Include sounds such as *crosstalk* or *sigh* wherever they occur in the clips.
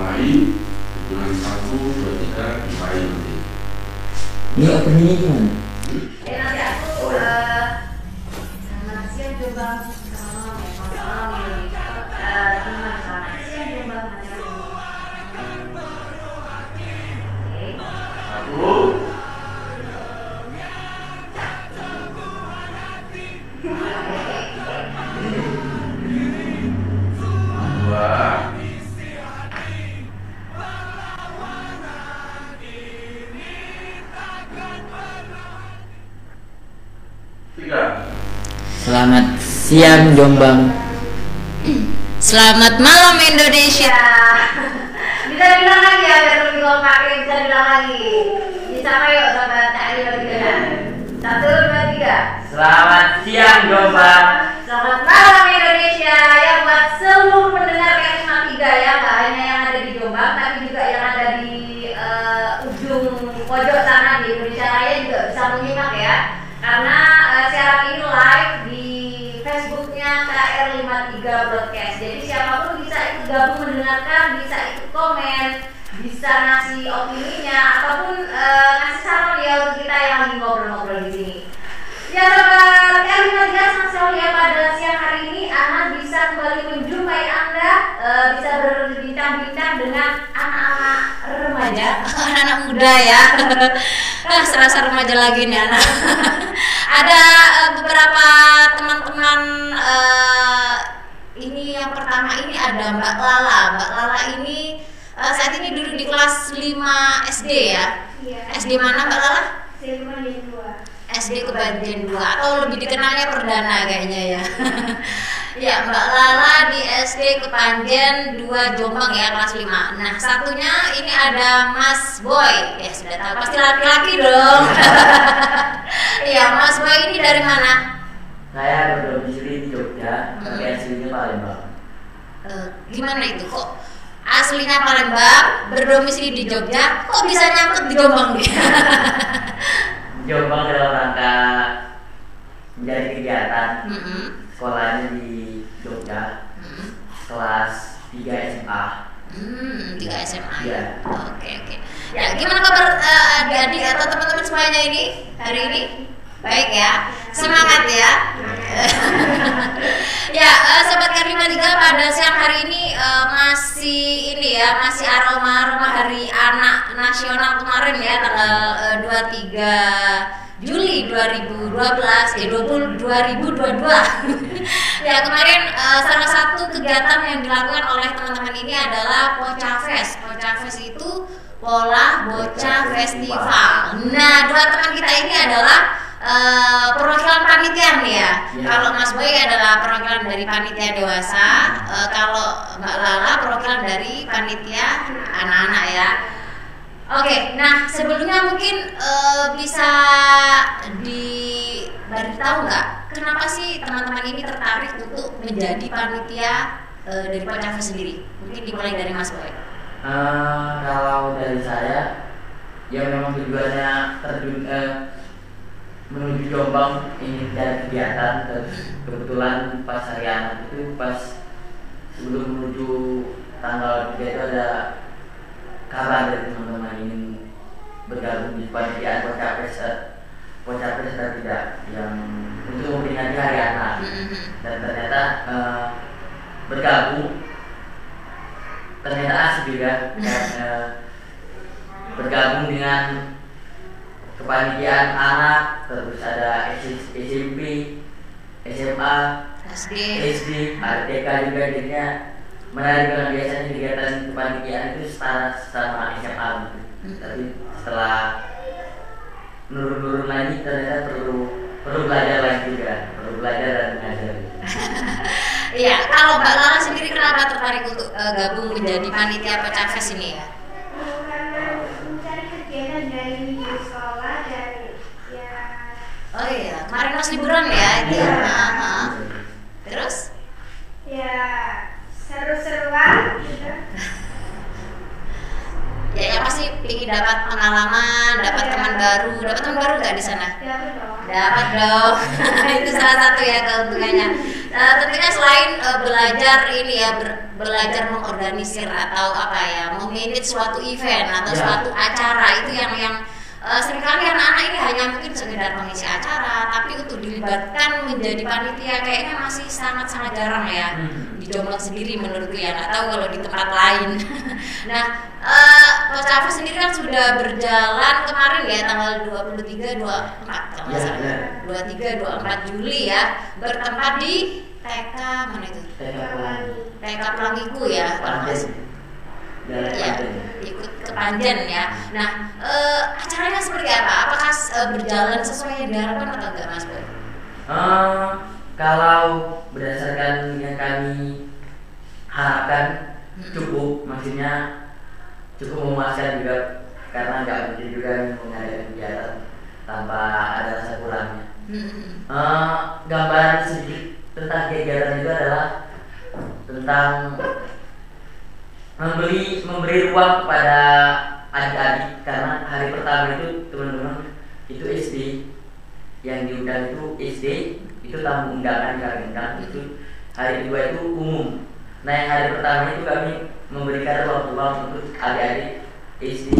lain hitungan satu dua tiga dimulai nanti Ini openingnya gimana? Eh nanti aku eh selamat siang coba siang Jombang. Selamat malam Indonesia. bisa bilang lagi ya biar lebih kompak bisa bilang lagi bisa ayo sama tadi lagi satu dua tiga Selamat siang Jombang. Selamat malam Indonesia ya buat seluruh pendengar KSMA 3 ya nggak hanya yang ada di Jombang tapi juga yang ada di eh, ujung pojok sana di Indonesia Raya juga bisa menyimak ya karena eh, siaran ini live di Facebooknya KR53 Broadcast jadi siapa pun bisa ikut gabung mendengarkan bisa ikut komen bisa ngasih opininya ataupun eh, ngasih saran ya untuk kita yang lagi ngobrol-ngobrol di sini Ya R53 senang sekali ya pada siang hari ini Ana bisa kembali menjumpai Anda eh, Bisa berbincang-bincang dengan anak-anak remaja *laughs* Anak-anak muda ya. *laughs* Ah, serasa remaja lagi nih anak. *laughs* Ada eh, beberapa teman-teman eh, ini yang pertama ini ada Mbak Lala. Mbak Lala ini eh, saat ini duduk di kelas 5 SD ya. Iya SD mana Mbak Lala? SD Kebajian 2 atau lebih dikenalnya Perdana kayaknya ya. *laughs* ya, Mbak Lala di SD Kepanjen 2 Jombang ya kelas 5. Nah, satunya ini ada Mas Boy. Ya, sudah tahu pasti laki-laki dong. *laughs* Iya, Mas Boy ini dari mana? Saya berdomisili di Jogja, tapi aslinya Palembang. Eh, gimana itu kok aslinya Palembang, berdomisili di Jogja, kok bisa nyangkut di Jombang dia? *laughs* Jombang dalam rangka menjadi kegiatan Mm-mm. sekolahnya di Jogja, Mm-mm. kelas 3 SMA. Hmm, tiga SMA Iya. ya. Oke oke. Ya gimana kabar eh, adik-adik atau teman-teman semuanya ini hari ini? Baik ya, semangat ya. *laughs* ya, eh, sobat Karima 3 pada siang hari ini eh, masih ini ya, masih aroma-aroma hari anak nasional kemarin ya tanggal eh, 23 Juli 2012 eh 20, 2022 *laughs* ya kemarin eh, salah satu kegiatan yang dilakukan oleh teman-teman ini adalah Poca Fest. Poca Fest itu Pola Bocah Festival. Nah dua teman kita ini adalah eh, perwakilan panitia nih ya Iya. kalau Mas Boy adalah perwakilan dari panitia dewasa eh, kalau Mbak Lala perwakilan dari panitia anak-anak ya Oke, nah sebelumnya mungkin eh, bisa diberitahu nggak kenapa sih teman-teman ini tertarik untuk menjadi panitia eh, dari Pocave sendiri? Mungkin dimulai dari Mas Boy. Eh, kalau dari saya, ya memang tujuannya terjun eh, menuju Jombang ingin cari kegiatan terus kebetulan pas hari anak itu pas sebelum menuju tanggal 3 itu ada kabar dari teman-teman ingin bergabung di panitiaan Pocapres eh, Pocapres atau tidak yang untuk memperingati hari anak dan ternyata eh, bergabung ternyata asik juga dan eh, bergabung dengan kepanitiaan anak terus ada SMP SMA SD. SD RTK juga jadinya menarik karena biasanya kegiatan kepanitiaan itu setara sama SMA gitu. Hmm. tapi setelah nurun-nurun lagi ternyata perlu perlu belajar lagi juga perlu belajar dan mengajar *laughs* Iya, kalau Mbak Lala sendiri kenapa tertarik untuk eh, gabung menjadi panitia Pocave ini ya? karena mencari kegiatan dari sekolah dan ya Oh iya, kemarin pas liburan ya itu. Iya. Aha. Terus? ya seru-seruan gitu Ya yang pasti ingin dapat pengalaman, dapat Iya. teman baru, dapat teman baru nggak di sana? dapat dong Dapat dong. *laughs* itu salah satu ya keuntungannya. Nah, tentunya selain eh, belajar ini ya ber- belajar mengorganisir atau apa ya, memanage suatu event atau Ya. suatu acara itu yang yang eh, sering kali anak-anak ini hanya mungkin sekedar mengisi acara, tapi untuk dilibatkan menjadi panitia kayaknya masih sangat-sangat jarang ya Hmm. di Jombang sendiri menurutku ya nggak tahu kalau di tempat lain. *laughs* nah, eh Coach sendiri kan sudah berjalan kemarin ya tanggal 23 24 kalau nggak Ya, salah. ya. 23 24 Juli ya bertempat di TK mana itu? Nggak pulang. TK Pelangiku ya. kalau nggak salah. Ya. Ikut ke Panjen ya. Nah, eh, acaranya seperti apa? Apakah eh, berjalan sesuai yang diharapkan atau enggak, Mas Boy? Eh, kalau berdasarkan yang kami harapkan Hmm. cukup, maksudnya cukup memuaskan juga karena nggak mungkin juga mengadakan kegiatan tanpa ada rasa kurangnya. Hmm. Eh, gambaran sedikit tentang kegiatan itu adalah tentang memberi memberi ruang kepada adik-adik. Karena hari pertama itu teman-teman itu SD yang diundang itu SD itu tamu undangan kami undang itu hari kedua itu umum. Nah yang hari pertama itu kami memberikan ruang-ruang untuk adik-adik SD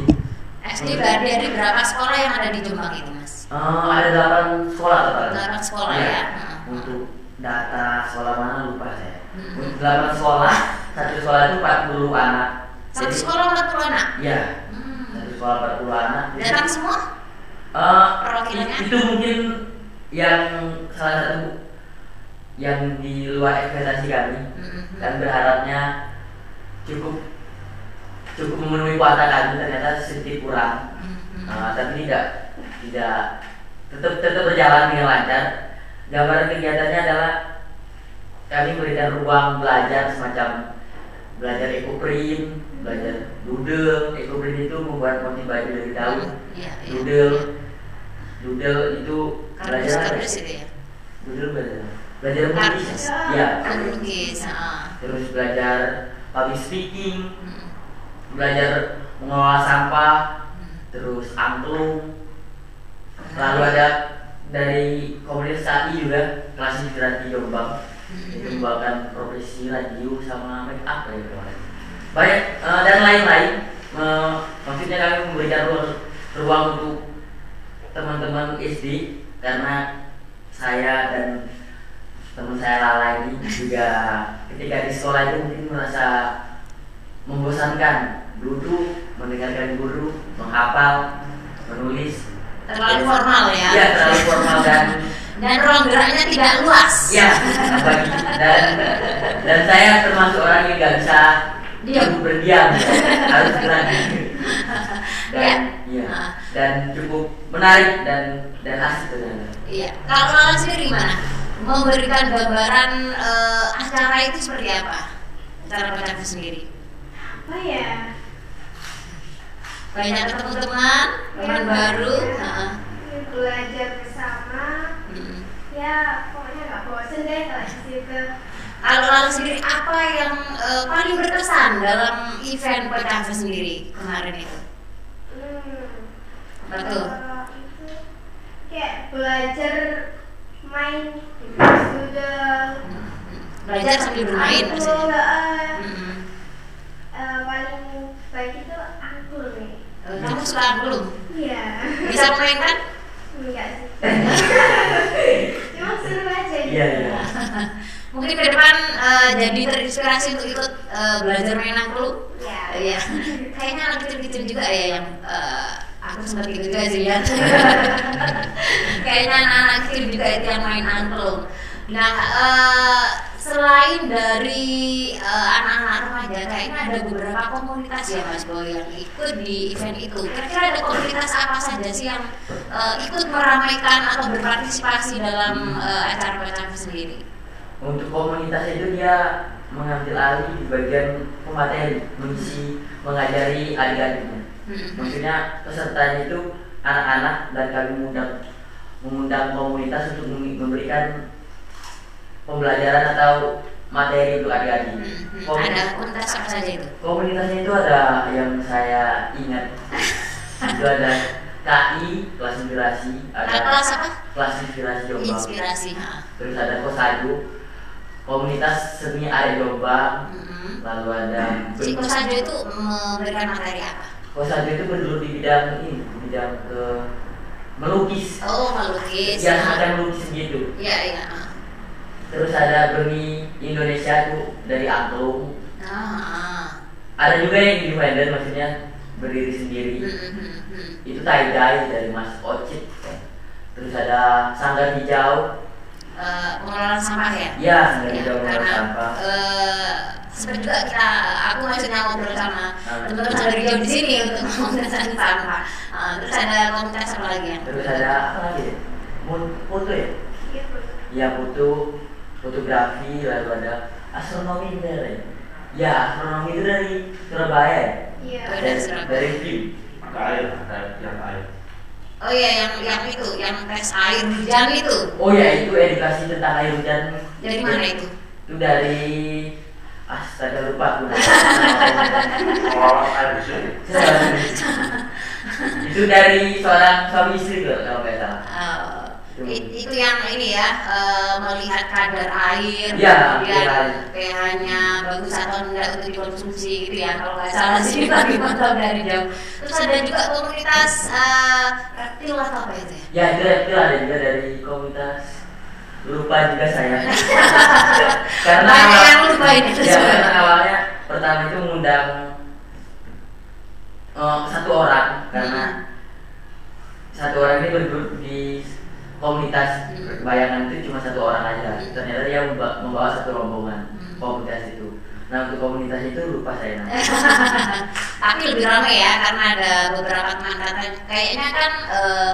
SD berarti dari berapa sekolah yang ada di Jombang itu, Mas? Eh, ada delapan sekolah total Delapan sekolah Iya. ya. untuk data sekolah mana lupa saya. Hmm. untuk delapan sekolah satu sekolah itu 40 anak Satu Jadi- sekolah 40 anak. Iya, Hmm. satu sekolah 40 anak. Jadi, Datang semua? eh, perwakilannya? itu mungkin yang salah satu yang di luar ekspektasi kami Hmm. dan berharapnya cukup cukup memenuhi kuota kami ternyata sedikit kurang Hmm. Eh, tapi tidak tidak tetap tetap berjalan dengan lancar gambaran kegiatannya adalah kami memberikan ruang belajar semacam belajar ekoprint belajar doodle. Ekoprint itu membuat motif baju dari daun. Iya, iya. doodle. Doodle itu belajar kardus itu ya. doodle belajar. Belajar melukis ya Melukis. terus belajar public speaking. Hmm. belajar mengelola sampah. Terus angklung. Lalu ada dari komunitas AI juga kelas literasi Jombang itu membawakan profesi radio sama make up ya kemarin banyak eh, dan lain-lain. Eh, maksudnya kami memberikan ruang, ruang untuk teman-teman SD karena saya dan teman saya Lala ini juga ketika di sekolah itu mungkin merasa membosankan. Duduk mendengarkan guru menghafal menulis. Terlalu formal ya. ya terlalu formal dan *laughs* Dan ruang geraknya tidak luas. ya dan dan saya termasuk orang yang nggak bisa Diam. berdiam harus gerak *laughs* dan Ya. ya dan cukup menarik dan dan asik ternyata Iya. Kalau Lala sendiri gimana? Memberikan gambaran eh, acara itu seperti apa? Acara pacarku sendiri. apa ya Banyak ketemu teman, teman Ya, baru. ya. Heeh. Belajar bersama Mm. ya pokoknya nggak bosen deh kalau di situ Kalau Lala sendiri apa yang eh, paling berkesan dalam event Pecahnya sendiri kemarin itu? hmm. Betul. Kalau itu kayak belajar main sudah Belajar sambil bermain maksudnya. Mm. eh, paling baik itu angklung nih Eh, Kamu suka belum? iya Bisa main kan? Enggak *laughs* sih cuma seru aja gitu iya iya *laughs* Mungkin ke depan eh, jadi terinspirasi untuk ikut eh, belajar main angklung. Iya. Iya. Kayaknya anak kecil-kecil juga ya yang eh, aku juga sih ya. *laughs* Kayaknya anak-anak kecil juga itu yang main angklung. Nah, eh, selain dari eh, anak-anak remaja, kayaknya ada beberapa komunitas ya Mas Boy yang ikut di event itu. Kira-kira ada komunitas apa saja sih yang eh, ikut meramaikan atau berpartisipasi dalam eh, acara-acara sendiri? untuk komunitas itu dia mengambil alih di bagian pemateri mengisi mengajari adik-adiknya Hmm. maksudnya pesertanya itu anak-anak dan kami mengundang mengundang komunitas untuk mem- memberikan pembelajaran atau materi untuk adik-adik Hmm, Komunitas- Ada komunitas apa saja itu? komunitasnya itu ada yang saya ingat *laughs* itu ada KI kelas inspirasi ada kelas apa kelas inspirasi Jombang inspirasi ha. terus ada Kosadu komunitas seni area Jombang Mm-mm. lalu ada si Kosado itu memberikan materi apa Kosadu itu bergelut di bidang ini bidang ke melukis oh melukis yang ha. akan melukis gitu iya iya. Terus ada Beni Indonesia tuh dari Angklung Ah, ah. ada juga yang independen maksudnya berdiri sendiri. Mm-mm. itu tie dye dari Mas Ocit. Terus ada sanggar hijau. Eh, pengelolaan sampah ya? Ya sanggar Ya, hijau mengelola karena sampah. eh, sempat juga kita aku maksudnya ngobrol sama teman-teman sanggar hijau di sini untuk mengelola sampah. Ah, terus ada komunitas apa lagi yang terus ada apa lagi ya? Mun- foto ya? Iya, Bu. Ya foto fotografi lalu ada astronomi dari ya astronomi itu dari Surabaya ya? Iya. Oh, dari dari Surabaya. dari BIM Ada air, ada yang air. oh iya yang yang itu yang tes air hujan itu oh ya itu edukasi tentang air hujan dari mana itu itu dari astaga lupa aku air sini. itu dari *laughs* seorang suami istri tuh kalau nggak salah Eh, itu yang ini ya eh, melihat kadar air Iya, kemudian pH-nya. pH-nya bagus atau enggak untuk dikonsumsi gitu ya kalau nggak salah sih *laughs* lagi mantap dari jauh. Terus ada juga komunitas eh, reptil atau apa itu ya ya itu itu ada juga dari komunitas lupa juga saya. *laughs* Karena Banyak yang lupa ini. ya karena awalnya pertama itu mengundang eh, satu orang. Karena satu orang ini bergrup di komunitas Hmm. bayangan itu cuma satu orang aja ternyata dia memba- membawa satu rombongan Hmm. komunitas itu nah untuk komunitas itu lupa saya namanya *laughs* tapi lebih ramai ya karena ada beberapa teman katanya kayaknya kan eh,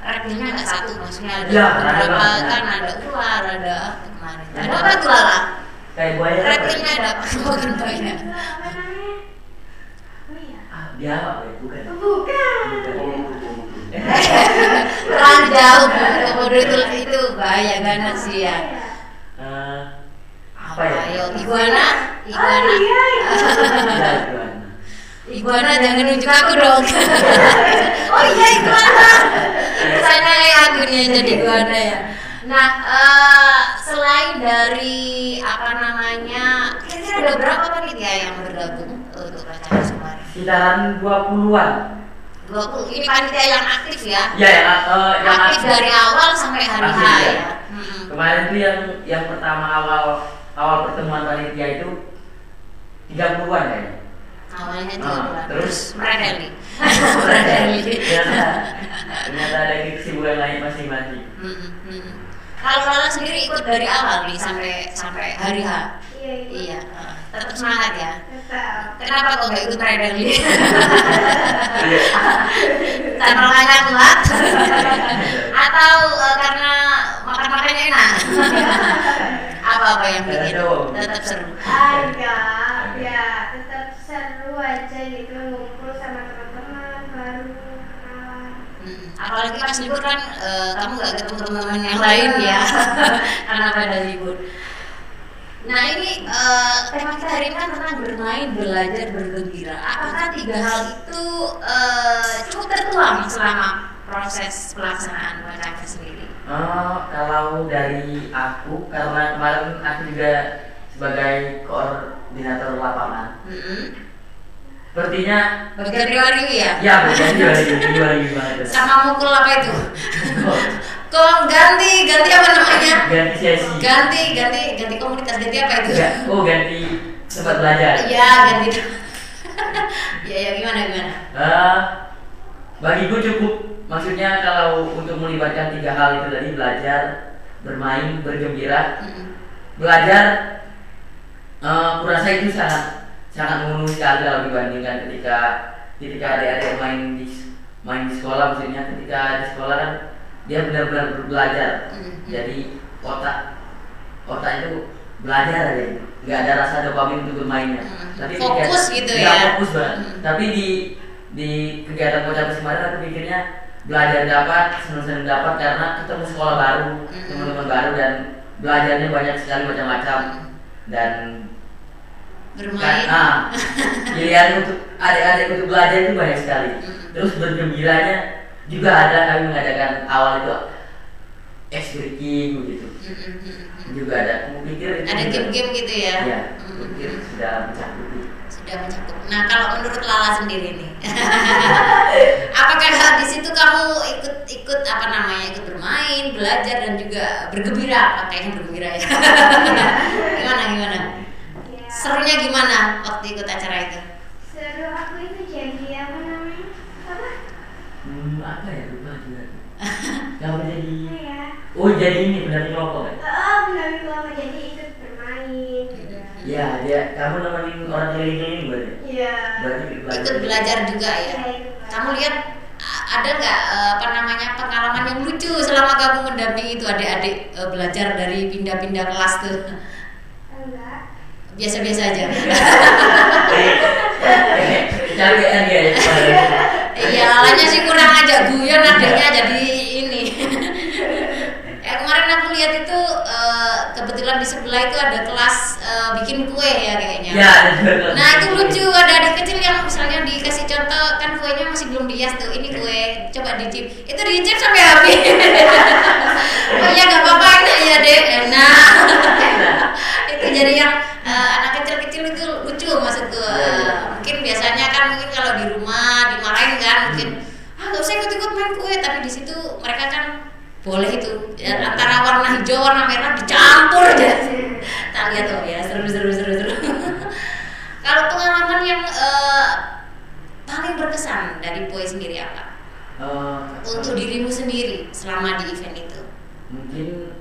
reptilnya nggak satu maksudnya ada Ya, beberapa ada kan ada ular ada apa kemarin Ya. ada apa tuh Lala kayak buaya ya? reptilnya ada apa bukan buaya Itu apa namanya? Oh iya. ah, dia apa ya bukan Bukan. Bukan. Terlalu jauh komodo itu itu bahaya banget sih ya. Eh, apa ya? ayo iguana? Oh iguana iya, iya. Ya, *laughs* gimana? iguana jangan nunjuk aku dong. *laughs* Oh iya iguana. Sana ya aku nih yang jadi iguana ya. Nah eh, selain dari apa namanya kira-kira ada berapa panitia yang bergabung untuk acara kemarin sekitaran 20-an 20 ini panitia yang aktif ya ya yang, eh, yang aktif dari awal sampai hari H Aktif, ya. ya Mm-mm. kemarin tuh yang yang pertama awal awal pertemuan panitia itu 30-an kayaknya awalnya tiga Ah, bulan terus? meredeli *laughs* meredeli ternyata ternyata ada kesibukan lain masing-masing Mm-mm, mm-mm. kalau Lala sendiri ikut dari awal nih sampai sampai hari H Iya, iya. iya tetap semangat ya. Tetap. kenapa kok nggak ikut meredeli *laughs* karena makanya kuat atau eh, karena makan makannya enak? Apa apa yang bikin tetap seru? Ada, ya tetap seru aja gitu ngumpul sama teman-teman baru kenalan. Mm, apalagi pas libur kan eh, kamu nggak ketemu teman-teman yang lain ya *laughs* karena pada libur nah ini eh, tema kita hari ini kan tentang bermain belajar bergembira. Apakah tiga hal itu eh, cukup tertuang selama proses pelaksanaan wacana sendiri? Oh, kalau dari aku karena kemarin aku juga sebagai koordinator lapangan. Mm-mm. sepertinya bagian riwa-riwi ya? Ya ribu dua ribu banget sama mukul apa itu kok ganti ganti apa namanya? Ganti sesi. Ganti ganti ganti komunitas ganti apa itu? Oh ganti tempat belajar. Iya ganti. *laughs* ya ya gimana gimana? Eh, bagiku cukup. Maksudnya kalau untuk melibatkan tiga hal itu tadi belajar bermain bergembira. Mm-mm. belajar eh kurasa itu sangat sangat memenuhi sekali kalau dibandingkan ketika ketika adik-adik main di main di sekolah maksudnya ketika di sekolah kan dia benar-benar belajar Mm. jadi otak otak itu belajar aja nggak ada rasa dopamin untuk bermainnya Mm. tapi Fokus ketika- gitu ya. fokus banget Mm. tapi di di kegiatan bocah kemarin aku pikirnya belajar dapat senang-senang dapat karena ketemu sekolah baru Mm. teman-teman baru dan belajarnya banyak sekali macam-macam dan Bermain. Nah, *laughs* pilihan untuk adik-adik untuk belajar itu banyak sekali. Mm. Terus bergembiranya juga ada kami mengadakan awal itu ice breaking Mm-mm. juga ada aku pikir itu Ada juga- game-game gitu ya? ya Mm. aku pikir sudah mencakupi Sudah mencakup. Nah, kalau menurut Lala sendiri nih, *laughs* apakah di situ kamu ikut ikut apa namanya ikut bermain, belajar dan juga bergembira? Kayaknya bergembira ya. *laughs* gimana gimana? Ya. Serunya gimana waktu ikut acara itu? Seru aku itu jadi apa namanya? Apa? Hmm, apa ya lupa juga *laughs* kamu jadi ya? oh jadi ini benar kelompok ya Oh, benar kelompok jadi ikut bermain. gitu. ya dia kamu nemenin orang keliling-keliling berarti Iya. berarti Ikut belajar juga ya? Iya, Kamu lihat ada nggak eh, apa namanya pengalaman yang lucu selama kamu mendampingi itu adik-adik eh, belajar dari pindah-pindah kelas tuh? Enggak. Biasa-biasa aja. *laughs* Kecapean dia *laughs* ya lalanya sih kurang aja guyon adiknya jadi ini. *laughs* ya kemarin aku lihat itu eh, kebetulan di sebelah itu ada kelas eh, bikin kue ya kayaknya. Ya. Nah itu lucu ada adik kecil yang misalnya dikasih contoh kan kuenya masih belum dihias tuh ini kue coba dicip itu dicip sampai habis. *laughs* oh iya nggak apa-apa ini ya deh enak. itu jadi yang eh, anak kecil-kecil itu lucu maksudku Iya, iya. Eh, mungkin biasanya kan mungkin kalau di rumah dimarahin kan mungkin ah nggak usah ikut-ikut main kue tapi di situ mereka kan boleh itu ya, antara warna hijau warna merah dicampur aja tak lihat oh ya seru seru seru seru kalau pengalaman yang eh, paling berkesan dari Boy sendiri apa Eh, untuk dirimu sendiri selama di event itu mungkin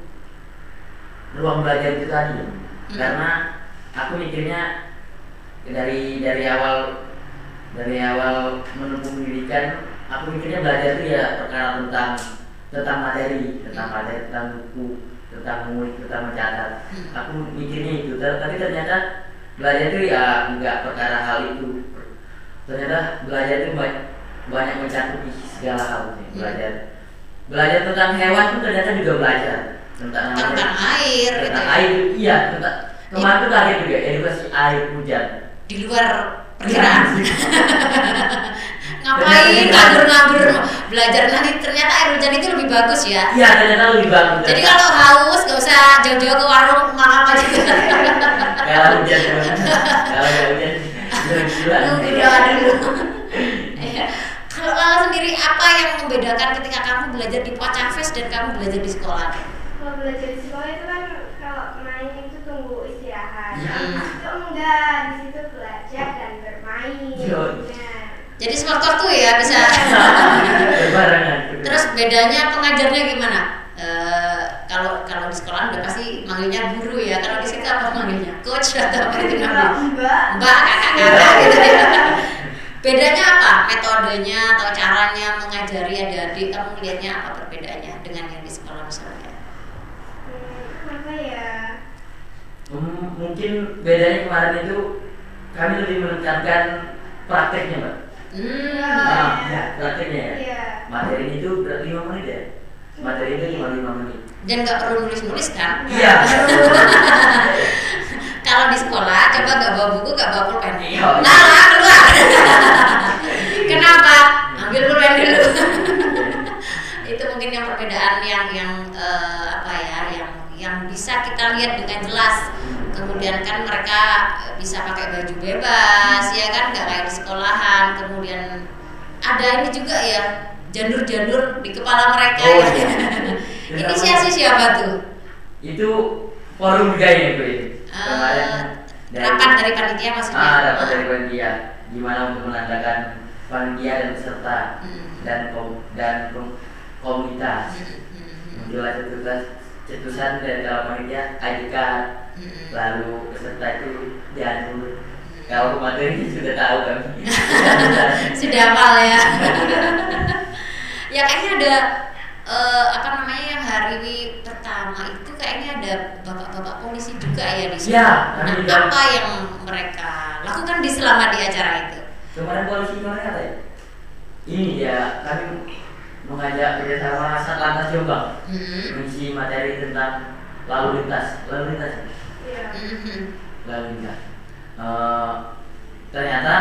itu tadi ya. Hmm. karena aku mikirnya dari dari awal dari awal menempuh pendidikan aku mikirnya belajar itu ya perkara tentang tentang materi tentang Hmm. materi tentang buku tentang ngulik tentang mencatat Hmm. aku mikirnya itu tapi ternyata belajar itu ya enggak perkara hal itu ternyata belajar itu banyak, banyak mencakupi segala hal Hmm. belajar belajar tentang hewan pun ternyata juga belajar tentang tentang air gitu tentang ya. air iya tentang kemarin tuh kaget juga edukasi air hujan. Di luar perkiraan Iya. *laughs* ngapain ngabur-ngabur? belajar nanti ternyata air hujan itu lebih bagus ya. Iya ternyata lebih bagus jadi kalau haus gak usah jauh-jauh ke warung makan aja. Kalau hujan kalau hujan. Gila nunggu doa dulu. Iya. kalau Lala sendiri apa yang membedakan ketika kamu belajar di Pacar Fest dan kamu belajar di sekolah Kalau belajar di sekolah itu kan kalau main itu tunggu istirahat. Iya. Itu enggak, di situ belajar dan bermain. Iya. Nah, jadi sewaktu-waktu ya bisa. Berbarengan terus bedanya pengajarnya gimana? Eh, kalau kalau di sekolah udah pasti manggilnya guru ya. Kalau di situ apa manggilnya? Coach atau apa itu namanya? Enggak, mbak. Kakak kakak gitu ya. Bedanya apa? Metodenya atau caranya mengajari adik-adik? Kamu melihatnya apa perbedaannya dengan yang di sekolah misalnya hmm, apa ya? Hmm, mungkin bedanya kemarin itu kami lebih menekankan prakteknya mbak hmm ah, ya, prakteknya ya. Iya. materi itu berarti lima menit ya? Materi itu cuma lima menit. Dan nggak perlu nulis-nulis kan iya. *laughs* Kalau di sekolah coba nggak bawa buku nggak bawa pulpen. Iya. Lala keluar. *laughs* Kenapa? Ambil pulpen dulu. *laughs* Itu mungkin yang perbedaan yang yang eh, apa ya yang yang bisa kita lihat dengan jelas kemudian kan mereka eh, bisa pakai baju bebas ya kan? Nggak kayak di sekolahan. Kemudian ada ini juga ya jandur-jandur di kepala mereka Oh, ya. *laughs* inisiasi siapa tuh? Itu forum juga ini bu ini Eh, kemarin rapat dari panitia maksudnya? Ah rapat dari panitia. Gimana untuk menandakan panitia dan peserta Hmm. dan kom dan kom komunitas. Hmm. menjelas cetusan cetusan dari kalau panitia ID card Hmm. lalu peserta itu diatur kalau materi *laughs* sudah tahu kami *laughs* sudah hafal ya *laughs* ya kayaknya ada eh, apa namanya yang hari pertama itu kayaknya ada bapak-bapak polisi juga ya di sini. Ya, nah, juga. apa yang mereka lakukan di selama di acara itu? kemarin polisi kemarin apa ya ini ya kami mengajak kerjasama Satlantas Jombang. Hmm. mengisi materi tentang lalu lintas. Lalu lintas. Ya? Iya. Hmm. lalu lintas. Eh, ternyata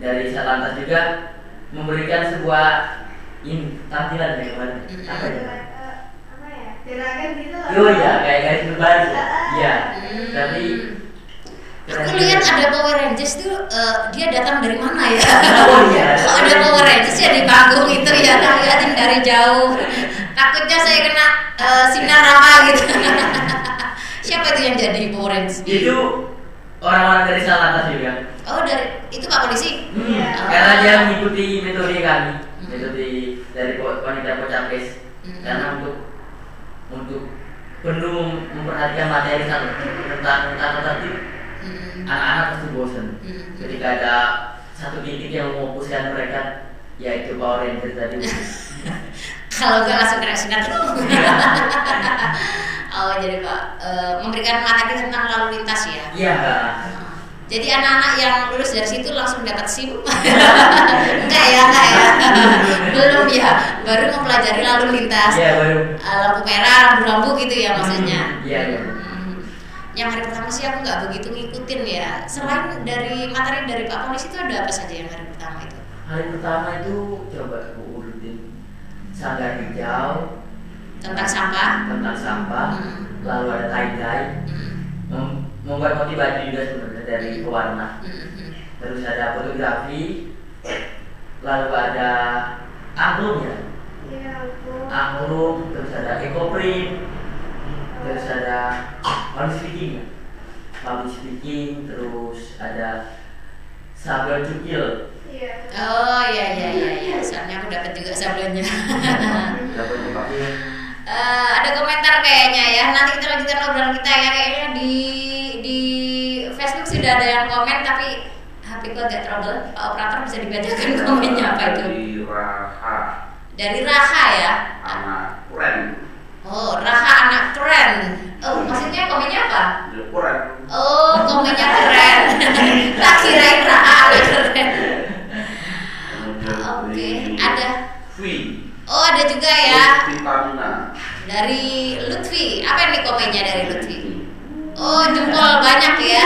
dari Satlantas juga memberikan sebuah ini tampilan kayak gimana? Mm-mm. apa ya? Gerakan, eh, apa ya? Gerakan gitu loh. Oh iya kayak garis berbaris. Ya iya. Tapi Aku lihat ada Power Rangers tuh eh, dia datang dari mana ya? *laughs* Oh, iya. Ada Power Rangers ya di panggung itu ya? Tak liatin dari jauh. Takutnya saya kena eh, sinar apa gitu. *laughs* Siapa itu yang jadi Power Rangers? itu orang-orang dari Salatas juga Oh dari itu Pak Polisi? Hmm, Iya. karena dia mengikuti metode kami, Hmm. metode dari wanita pocapes. Hmm. Karena untuk untuk perlu memperhatikan materi tentang tentang tertib, Hmm. Anak-anak pasti bosan. Hmm. Ketika ada satu titik yang memfokuskan mereka, yaitu Power Ranger tadi. *laughs* Kalau nggak langsung kena sinar *laughs* Oh jadi Pak eh, memberikan materi tentang lalu lintas ya? Iya. Jadi anak-anak yang lulus dari situ langsung dapat SIM? *laughs* enggak ya, enggak ya. Belum ya, baru mempelajari lalu lintas. Iya baru. Eh, lampu merah, rambu-rambu gitu ya maksudnya. Hmm, Iya iya. Yang hari pertama sih aku nggak begitu ngikutin ya. Selain dari materi dari Pak Polisi itu ada apa saja yang hari pertama itu? Hari pertama itu coba aku urutin sanggar hijau Tentang sampah. tentang sampah, Hmm. lalu ada tie dye, Hmm. mem- membuat motif baju juga sebenarnya dari pewarna. Hmm. Hmm. Terus ada fotografi, lalu ada angklung ya, Iya ampun. angklung, terus ada ecoprint, terus ada public speaking ya, public speaking, terus ada sablon cukil, Iya. Oh iya iya iya iya, soalnya aku dapat juga sablonnya. *laughs* dapat Eh, ada komentar kayaknya ya. Nanti kita lanjutkan obrolan kita ya. Kayaknya di di Facebook sudah ada yang komen tapi HP ku agak trouble. Pak operator bisa dibacakan *laughs* komennya apa itu? Dari Raha Dari Raha ya. anak keren Oh, Raha anak keren. Oh, maksudnya komennya apa? Ya, keren Oh, komennya keren. *laughs* tak kirain Raha anak keren. Oke, dari ada. V Oh, ada juga ya. Vitamina Dari Lutfi. Apa nih komennya dari Lutfi? Oh jempol banyak ya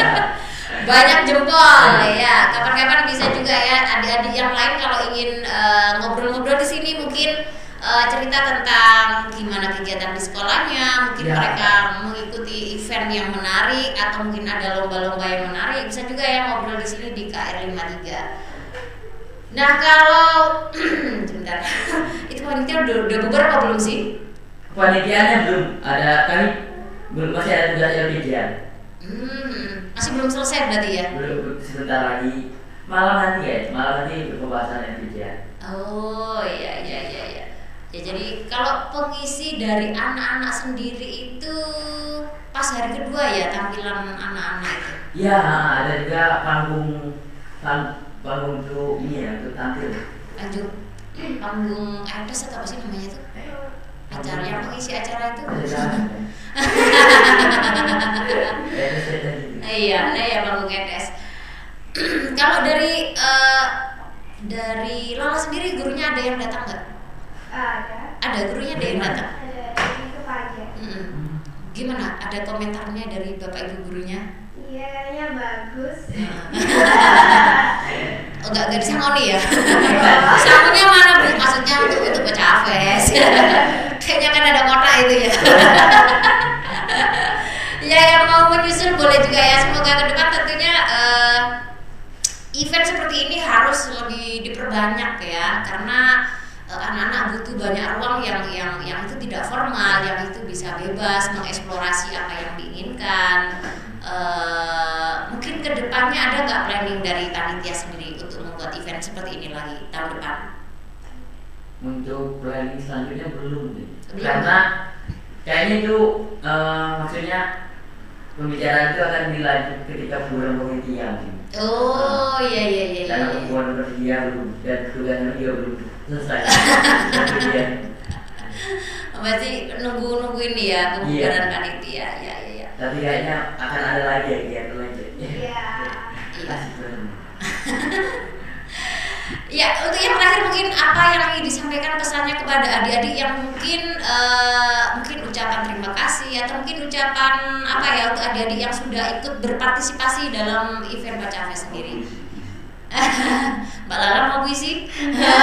*laughs* Banyak jempol ya Kapan-kapan bisa juga ya Adik-adik yang lain kalau ingin eh, ngobrol-ngobrol di sini mungkin eh, cerita tentang gimana kegiatan di sekolahnya Mungkin Ya. mereka mengikuti event yang menarik Atau mungkin ada lomba-lomba yang menarik Bisa juga ya ngobrol di sini di KR53 Nah kalau *clears throat* Sebentar *laughs* Itu panitia udah, udah bubar apa belum sih? Panitianya belum ada kami belum masih ada tugas LPGan Hmm, masih belum selesai berarti ya? belum sebentar lagi malam nanti ya malam nanti pembahasan LPGan Oh iya iya iya iya. Ya jadi kalau pengisi dari anak-anak sendiri itu pas hari kedua ya tampilan anak-anak itu. Iya ada juga panggung pang- panggung untuk ini ya untuk tampil Lanjut *clears throat* panggung atas atau apa sih namanya itu? Acara yang mengisi acara itu? ya itu tadi Iya, nah ya panggung ETS. *clears throat* kalau dari eh, dari Lala sendiri gurunya ada yang datang nggak? Ada. Ada gurunya ada yang datang. Ada. Mm-mm. Gimana? Ada komentarnya dari bapak ibu gurunya? Iya kayaknya bagus. Oh, enggak, enggak disangoni ya? Sangunya mana bu? Maksudnya untuk untuk baca Aves Kayaknya kan ada kotak itu ya Ya yang mau menyusul boleh juga ya Semoga ke depan tentunya eh, Event seperti ini harus lebih diperbanyak ya Karena anak-anak butuh banyak ruang yang yang yang itu tidak formal, yang itu bisa bebas mengeksplorasi apa yang diinginkan. Eh, mungkin ke depannya ada nggak planning dari panitia sendiri untuk membuat event seperti ini lagi tahun depan? untuk planning selanjutnya belum nih Belum. karena kayaknya itu eh, maksudnya pembicaraan itu akan dilanjut ketika bulan sih Oh iya iya iya. iya, karena iya. pembuatan bersedia belum dan tugasnya juga belum selesai *laughs* Berarti nunggu nunggu ini ya kebubaran Iya. panitia ya ya ya. tapi kayaknya akan ada lagi ya kegiatan lagi Iya. Iya. *laughs* Ya, untuk yang terakhir mungkin apa yang ingin disampaikan pesannya kepada adik-adik yang mungkin eh, mungkin ucapan terima kasih atau mungkin ucapan apa ya untuk adik-adik yang sudah ikut berpartisipasi dalam event Baca Fest sendiri. *laughs* Mbak lala mau puisi?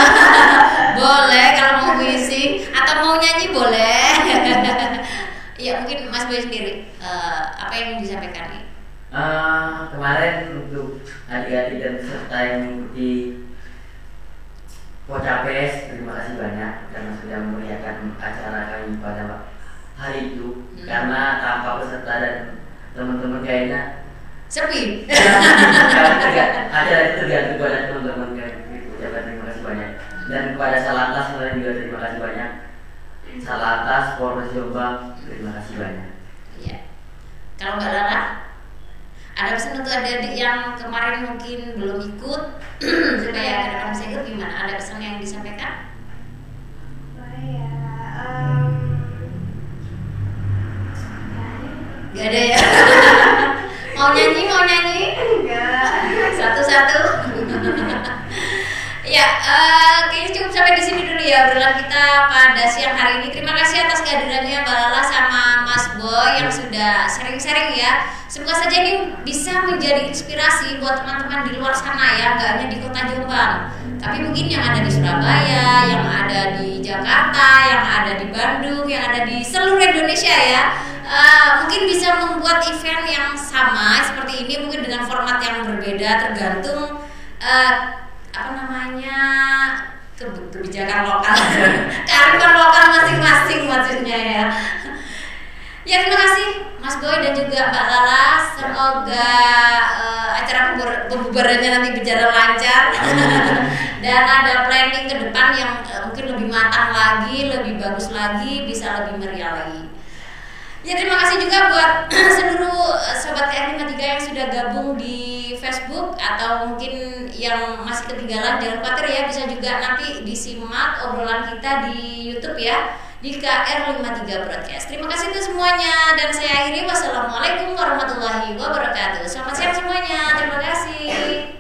*laughs* boleh kalau mau puisi atau mau nyanyi boleh. *laughs* ya mungkin Mas Boy sendiri uh, apa yang disampaikan ini Uh, kemarin untuk adik-adik dan serta yang mengikuti Pocapes, terima kasih banyak karena sudah memeriahkan acara kami pada hari itu hmm. karena tanpa peserta dan teman-teman kayaknya Sepi. Itu tergantung pada teman-teman kami ucapkan terima kasih banyak dan kepada Salatas kalian juga terima kasih banyak Salatas, Polres Jombang terima kasih banyak Iya. Kalau Mbak Lala, ada pesan untuk adik-adik yang kemarin mungkin belum ikut *clears throat* supaya ke depan bisa ikut gimana? Ada pesan yang disampaikan? Ya? Gak ada ya. *laughs* mau nyanyi, mau nyanyi? enggak. Satu-satu. *laughs* ya, kayaknya cukup sampai di sini dulu ya obrolan kita pada siang hari ini. Terima kasih atas kehadirannya Mbak Lala sama Mas Boy yang sudah sharing-sharing ya. Semoga saja ini bisa menjadi inspirasi buat teman-teman di luar sana ya, nggak hanya di kota Jombang. Tapi mungkin yang ada di Surabaya, yang ada di Jakarta, yang ada di Bandung, yang ada di seluruh Indonesia ya. Eh, mungkin bisa membuat event yang sama seperti ini mungkin dengan format yang berbeda tergantung eh, apa namanya ke- kebijakan lokal. *laughs* Kearifan lokal masing-masing maksudnya ya. Ya terima kasih Mas Boy dan juga Mbak Lala. Semoga eh, acara pembubar- pembubarannya nanti berjalan lancar. *laughs* Dan ada planning ke depan yang eh, mungkin lebih matang lagi lebih bagus lagi bisa lebih meriah lagi Ya terima kasih juga buat *clears throat* seluruh eh, sobat KR53 yang sudah gabung di Facebook atau mungkin yang masih ketinggalan jangan khawatir ya bisa juga nanti disimak obrolan kita di YouTube ya di KR53 Broadcast. Terima kasih untuk semuanya dan saya akhiri wassalamualaikum warahmatullahi wabarakatuh. Selamat siang semuanya. Terima kasih.